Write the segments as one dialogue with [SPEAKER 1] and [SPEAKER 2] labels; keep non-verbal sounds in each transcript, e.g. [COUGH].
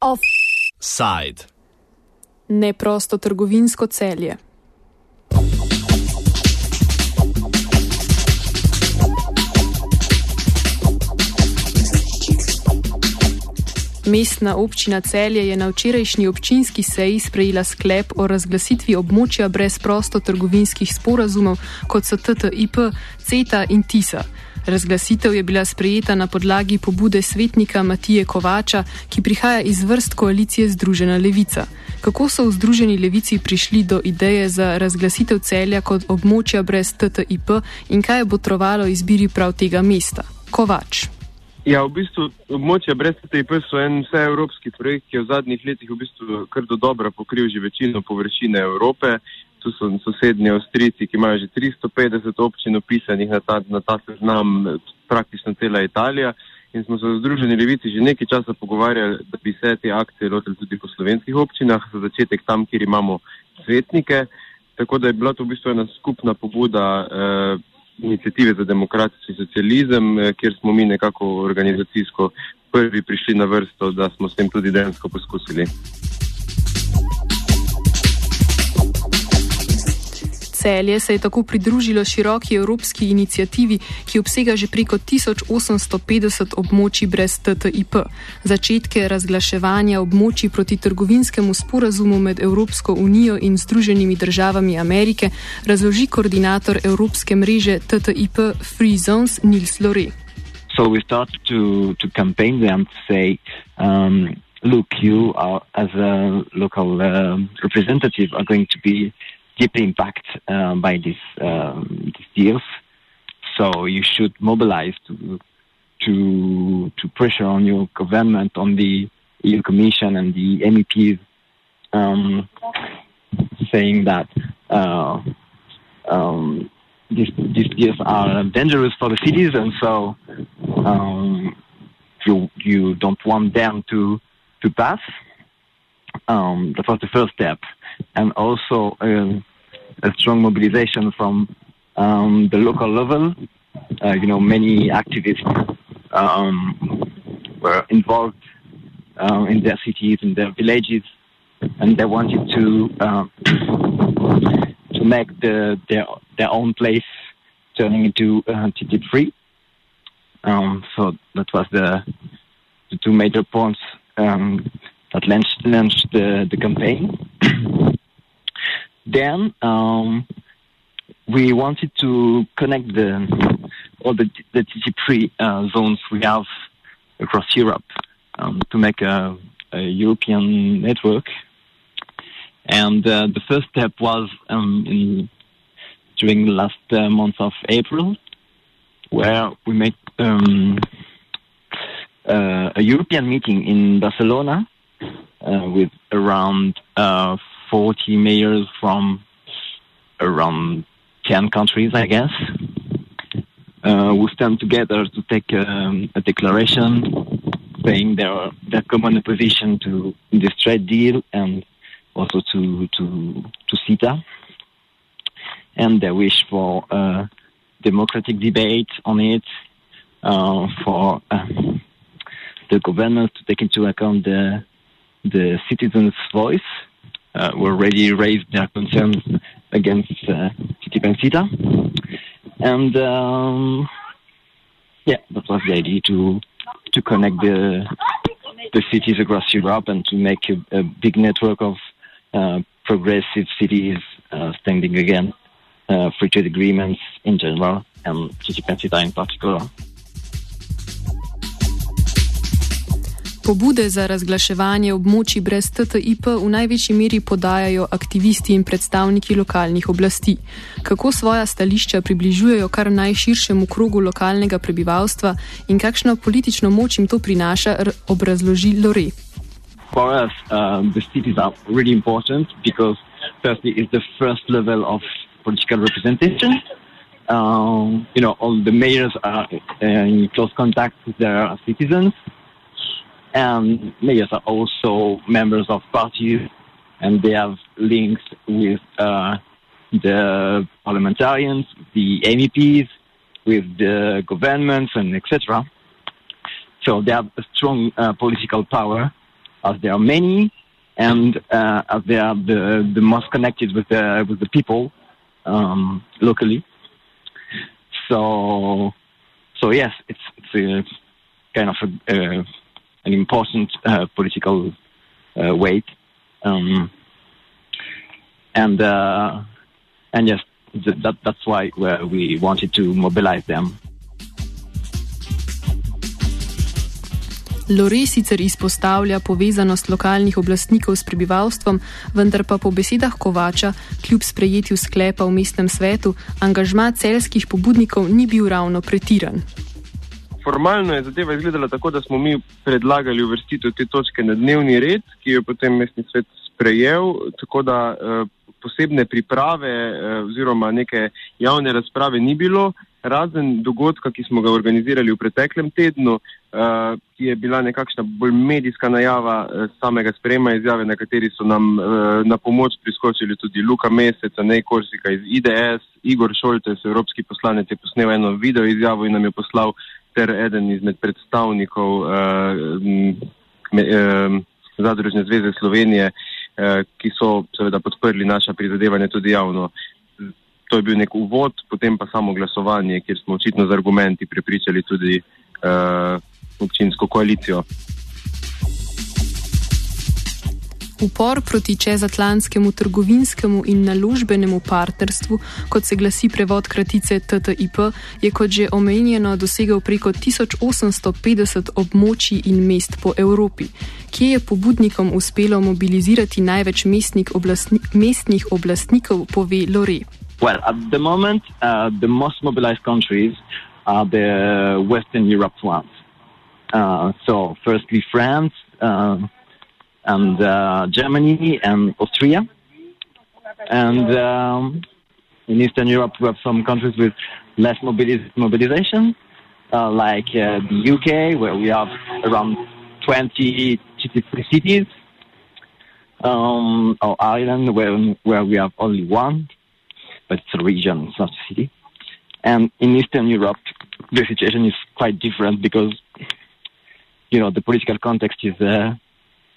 [SPEAKER 1] Offside.
[SPEAKER 2] Neprosto trgovinsko celje. Mestna občina Celje je na včerajšnji občinski seji sprejela sklep o razglasitvi območja brez prostotrgovinskih sporazumov, kot so TTIP, CETA in TISA. Razglasitev je bila sprejeta na podlagi pobude svetnika Matije Kovača, ki prihaja iz vrst koalicije Združena levica. Kako so v Združeni levici prišli do ideje za razglasitev celja kot območja brez TTIP in kaj je botrovalo izbiri prav tega mesta? Kovač.
[SPEAKER 3] Ja, v bistvu območja brez TTIP so en vseevropski projekt, ki je v zadnjih letih v bistvu kar do dobra pokril že večino površine Evrope tu so sosednji Avstrijci, ki imajo že 350 občin opisanih na ta, na ta seznam, praktično cela Italija. In smo se v Združeni levici že nekaj časa pogovarjali, da bi se te akcije lotili tudi po slovenskih občinah, za začetek tam, kjer imamo svetnike. Tako da je bila to v bistvu ena skupna pobuda eh, inicijative za demokratični socializem, eh, kjer smo mi nekako organizacijsko prvi prišli na vrsto, da smo s tem tudi dejansko poskusili.
[SPEAKER 2] Celje se je tako pridružilo široki evropski inicijativi, ki obsega že preko 1850 območij brez TTIP. Začetke razglaševanja območij proti trgovinskemu sporazumu med Evropsko unijo in Združenimi državami Amerike razloži koordinator Evropske mreže TTIP Free Zones Nils Lore.
[SPEAKER 4] So we start to, to campaign them to say, um, look, you are, as a local uh, representative are going to be deeply impacted uh, by these, um, these deals. So you should mobilize to, to, to pressure on your government, on the EU Commission and the MEPs, um, saying that uh, um, these, these deals are dangerous for the cities, and so um, you you don't want them to to pass. Um, that was the first step, and also um, a strong mobilization from um, the local level. Uh, you know, many activists um, were involved uh, in their cities, in their villages, and they wanted to uh, [COUGHS] to make the, their their own place turning into uh, TTIP free. Um, so that was the the two major points um, that launched, launched the, the campaign. [COUGHS] then um, we wanted to connect the all the the TTP uh, zones we have across Europe um, to make a, a, European network. And uh, the first step was um, in, during the last uh, month of April, where we made um, uh, a European meeting in Barcelona uh, with around uh, 40 mayors from around 10 countries, I guess. Uh, who stand together to take um, a declaration saying their their common opposition to this trade deal and also to to to CETA, and their wish for a democratic debate on it, uh, for uh, the government to take into account the the citizens' voice uh, who already raised their concerns against uh, TTIP and CETA. And um, yeah, that was the idea to to connect the the cities across Europe and to make a, a big network of uh, progressive cities uh, standing against uh, free trade agreements in general and TTIP CETA in particular.
[SPEAKER 2] Pobude za razglaševanje območij brez TTIP v največji meri podajajo aktivisti in predstavniki lokalnih oblasti. Kako svoja stališča približujejo kar najširšemu krogu lokalnega prebivalstva in kakšno politično moč jim to prinaša, obrazloži Lore.
[SPEAKER 4] For us, um, the cities are really important because, firstly, it's the first level of political representation. Um, you know, all the mayors are uh, in close contact with their citizens. And mayors are also members of parties, and they have links with uh, the parliamentarians, the MEPs, with the governments, and etc. So they have a strong uh, political power, as there are many, and uh, as they are the, the most connected with the with the people um, locally. So, so yes, it's it's a kind of a, uh, an important uh, political uh, weight, um, and uh, and yes, that, that's why we wanted to mobilize them.
[SPEAKER 2] Lore sicer izpostavlja povezanost lokalnih oblastnikov s prebivalstvom, vendar pa po besedah Kovača, kljub sprejetju sklepa v mestnem svetu, angažma celskih pobudnikov ni bil ravno pretiran.
[SPEAKER 3] Formalno je zadeva izgledala tako, da smo mi predlagali uvrstitev te točke na dnevni red, ki jo je potem mestni svet sprejel, tako da eh, posebne priprave eh, oziroma neke javne razprave ni bilo, razen dogodka, ki smo ga organizirali v preteklem tednu, eh, ki je bila nekakšna bolj medijska najava eh, samega sprejema izjave, na kateri so nam na pomoč priskočili tudi Luka Mesec, Nej Korsika iz IDS, Igor Šoltes, evropski poslanec, je posnel eno video izjavo in nam je poslal ter eden izmed predstavnikov Zadružne zveze Slovenije, Eh, ki so seveda podprli naša prizadevanja tudi javno. To je bil nek uvod, potem pa samo glasovanje, kjer smo očitno z argumenti prepričali tudi uh, občinsko koalicijo.
[SPEAKER 2] Upor proti čezatlantskemu trgovinskemu in naložbenemu partnerstvu, kot se glasi prevod kratice TTIP, je kot že omenjeno dosegel preko 1850 območij in mest po Evropi. Kje je pobudnikom uspelo mobilizirati največ mestnih, oblastni, mestnih oblastnikov, pove Lore.
[SPEAKER 4] Well, at the moment, uh, the most mobilized countries are the Western Europe ones. Uh, so, firstly, France. Uh, and uh, Germany and Austria. And um, in Eastern Europe, we have some countries with less mobiliz- mobilization, uh, like uh, the UK, where we have around 20 cities, um, or Ireland, where, where we have only one, but it's a region, it's not a city. And in Eastern Europe, the situation is quite different because, you know, the political context is uh,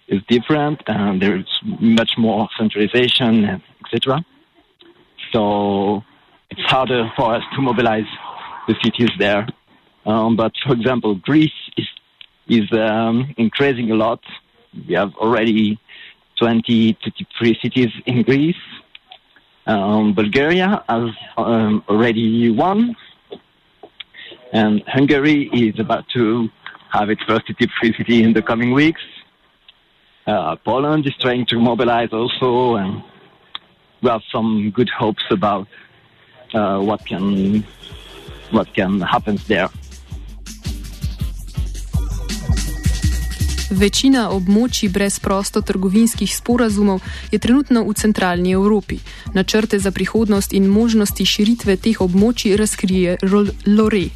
[SPEAKER 4] is different, and there's much more centralization, etc. So it's harder for us to mobilize the cities there. Um, but for example, Greece is is um, increasing a lot. We have already 20 23 cities in Greece. Um, Bulgaria has um, already one, and Hungary is about to have its first city city in the coming weeks. Uh, Poland is trying to mobilize also, and we have some good hopes about uh, what can what can happen there.
[SPEAKER 2] Večina območij brez prostotrgovinskih sporazumov je trenutno v centralni Evropi. Načrte za prihodnost in možnosti širitve teh območij razkrije Lore.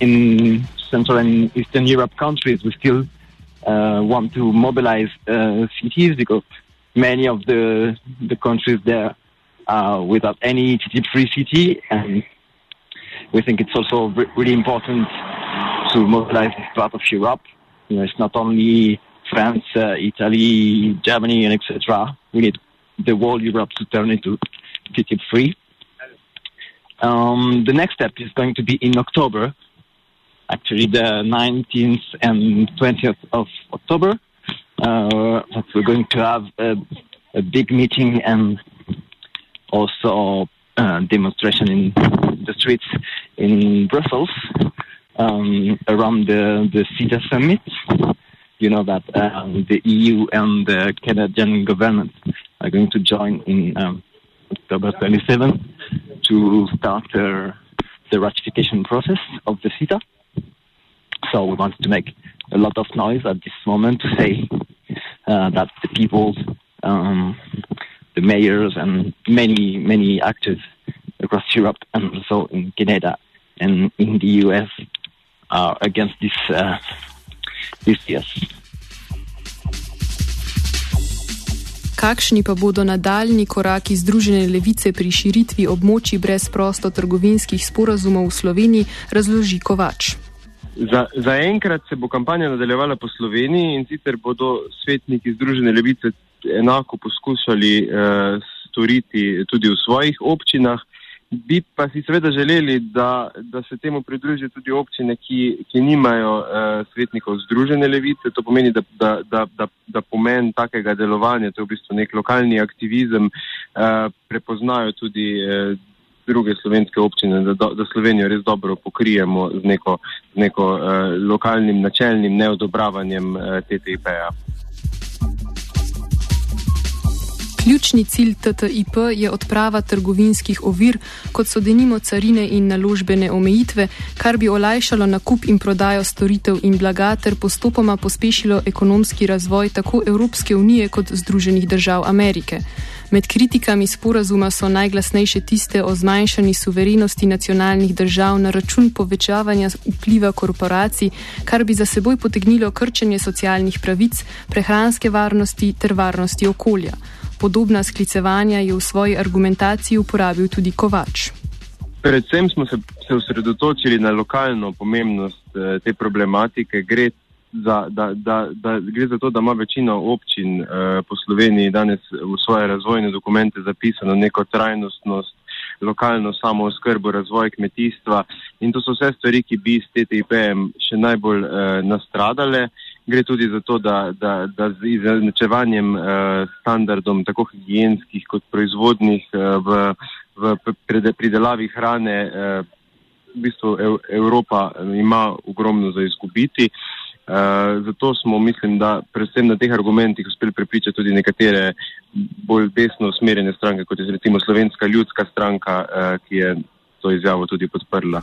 [SPEAKER 4] In Central and Eastern Europe countries, we still uh, want to mobilize uh, cities because many of the the countries there are without any TTIP-free city, and we think it's also re- really important to mobilize this part of Europe. You know, it's not only France, uh, Italy, Germany, and etc. We need the whole Europe to turn into TTIP-free. Um, the next step is going to be in October actually the 19th and 20th of October. Uh, we're going to have a, a big meeting and also a demonstration in the streets in Brussels um, around the, the CETA summit. You know that um, the EU and the Canadian government are going to join in um, October 27 to start uh, the ratification process of the CETA. So we wanted to make a lot of noise at this moment to say uh, that the people, um, the mayors, and many, many actors across Europe and also in Canada and in the US are against this, uh, this yes.
[SPEAKER 2] Kakšni pa bodo nadaljni koraki Združene levice pri širitvi območij brez prostotrgovinskih sporazumov v Sloveniji, razloži Kovač.
[SPEAKER 3] Za, za enkrat se bo kampanja nadaljevala po Sloveniji in sicer bodo svetniki Združene levice enako poskušali uh, storiti tudi v svojih občinah. Bi pa si seveda želeli, da, da se temu pridružijo tudi občine, ki, ki nimajo uh, svetnikov združene levice. To pomeni, da, da, da, da, da pomen takega delovanja, to je v bistvu nek lokalni aktivizem, uh, prepoznajo tudi uh, druge slovenske občine, da, da Slovenijo res dobro pokrijemo z neko, z neko uh, lokalnim načelnim neodobravanjem uh, TTIP-ja.
[SPEAKER 2] Ključni cilj TTIP je odprava trgovinskih ovir, kot so denimo carine in naložbene omejitve, kar bi olajšalo nakup in prodajo storitev in blaga ter postopoma pospešilo ekonomski razvoj tako Evropske unije kot Združenih držav Amerike. Med kritikami sporazuma so najglasnejše tiste o zmanjšanju suverenosti nacionalnih držav na račun povečavanja vpliva korporacij, kar bi za seboj potegnilo krčenje socialnih pravic, prehranske varnosti ter varnosti okolja. Podobna sklicevanja je v svoji argumentaciji uporabil tudi Kovač.
[SPEAKER 3] Predvsem smo se, se osredotočili na lokalno pomembnost eh, te problematike. Gre za, da, da, da, gre za to, da ima večina občin eh, po Sloveniji danes v svoje razvojne dokumente zapisano neko trajnostnost, lokalno samooskrbo, razvoj kmetijstva in to so vse stvari, ki bi s TTIP-em še najbolj eh, nastradale. Gre tudi za to, da, da, da z izenačevanjem uh, standardom tako higijenskih kot proizvodnih uh, v, v pridelavi hrane uh, v bistvu Ev, Evropa ima ogromno za izgubiti. Uh, zato smo, mislim, da predvsem na teh argumentih uspeli prepričati tudi nekatere bolj desno usmerjene stranke, kot je recimo Slovenska ljudska stranka, uh, ki je to izjavo tudi podprla.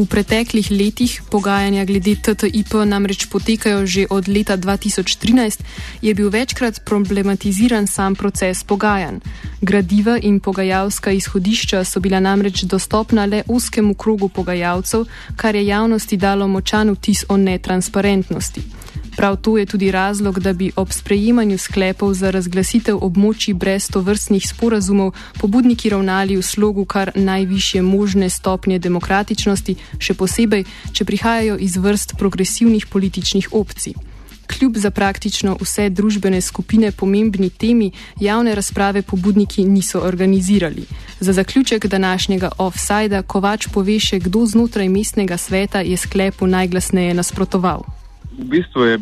[SPEAKER 2] V preteklih letih pogajanja glede TTIP namreč potekajo že od leta 2013, je bil večkrat problematiziran sam proces pogajanj. Gradiva in pogajalska izhodišča so bila namreč dostopna le oskemu krogu pogajalcev, kar je javnosti dalo močan vtis o netransparentnosti. Prav to je tudi razlog, da bi ob sprejemanju sklepov za razglasitev območij brez tovrstnih sporazumov pobudniki ravnali v slogu kar najvišje možne stopnje demokratičnosti, še posebej, če prihajajo iz vrst progresivnih političnih opcij. Kljub za praktično vse družbene skupine pomembni temi, javne razprave pobudniki niso organizirali. Za zaključek današnjega offsajda Kovač pove še, kdo znotraj mestnega sveta je sklepu najglasneje nasprotoval
[SPEAKER 3] v bistvu je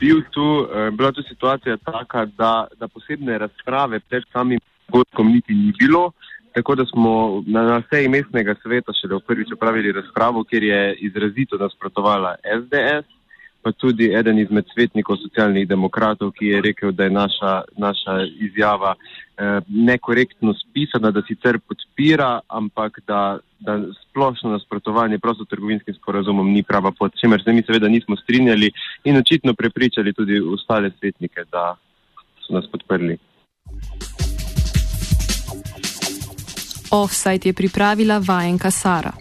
[SPEAKER 3] bil tu, eh, bila tu situacija taka, da, da posebne razprave pred samim dogodkom niti ni bilo. Tako da smo na, na seji mestnega sveta še v prvič opravili razpravo, kjer je izrazito nasprotovala SDS, pa tudi eden izmed svetnikov socialnih demokratov, ki je rekel, da je naša, naša izjava eh, nekorektno spisana, da sicer podpira, ampak da, da splošno nasprotovanje prostotrgovinskim sporazumom ni prava pot, čemer se mi seveda nismo strinjali in očitno prepričali tudi ostale svetnike, da so nas podprli.
[SPEAKER 2] Offside je pripravila vajenka Sara.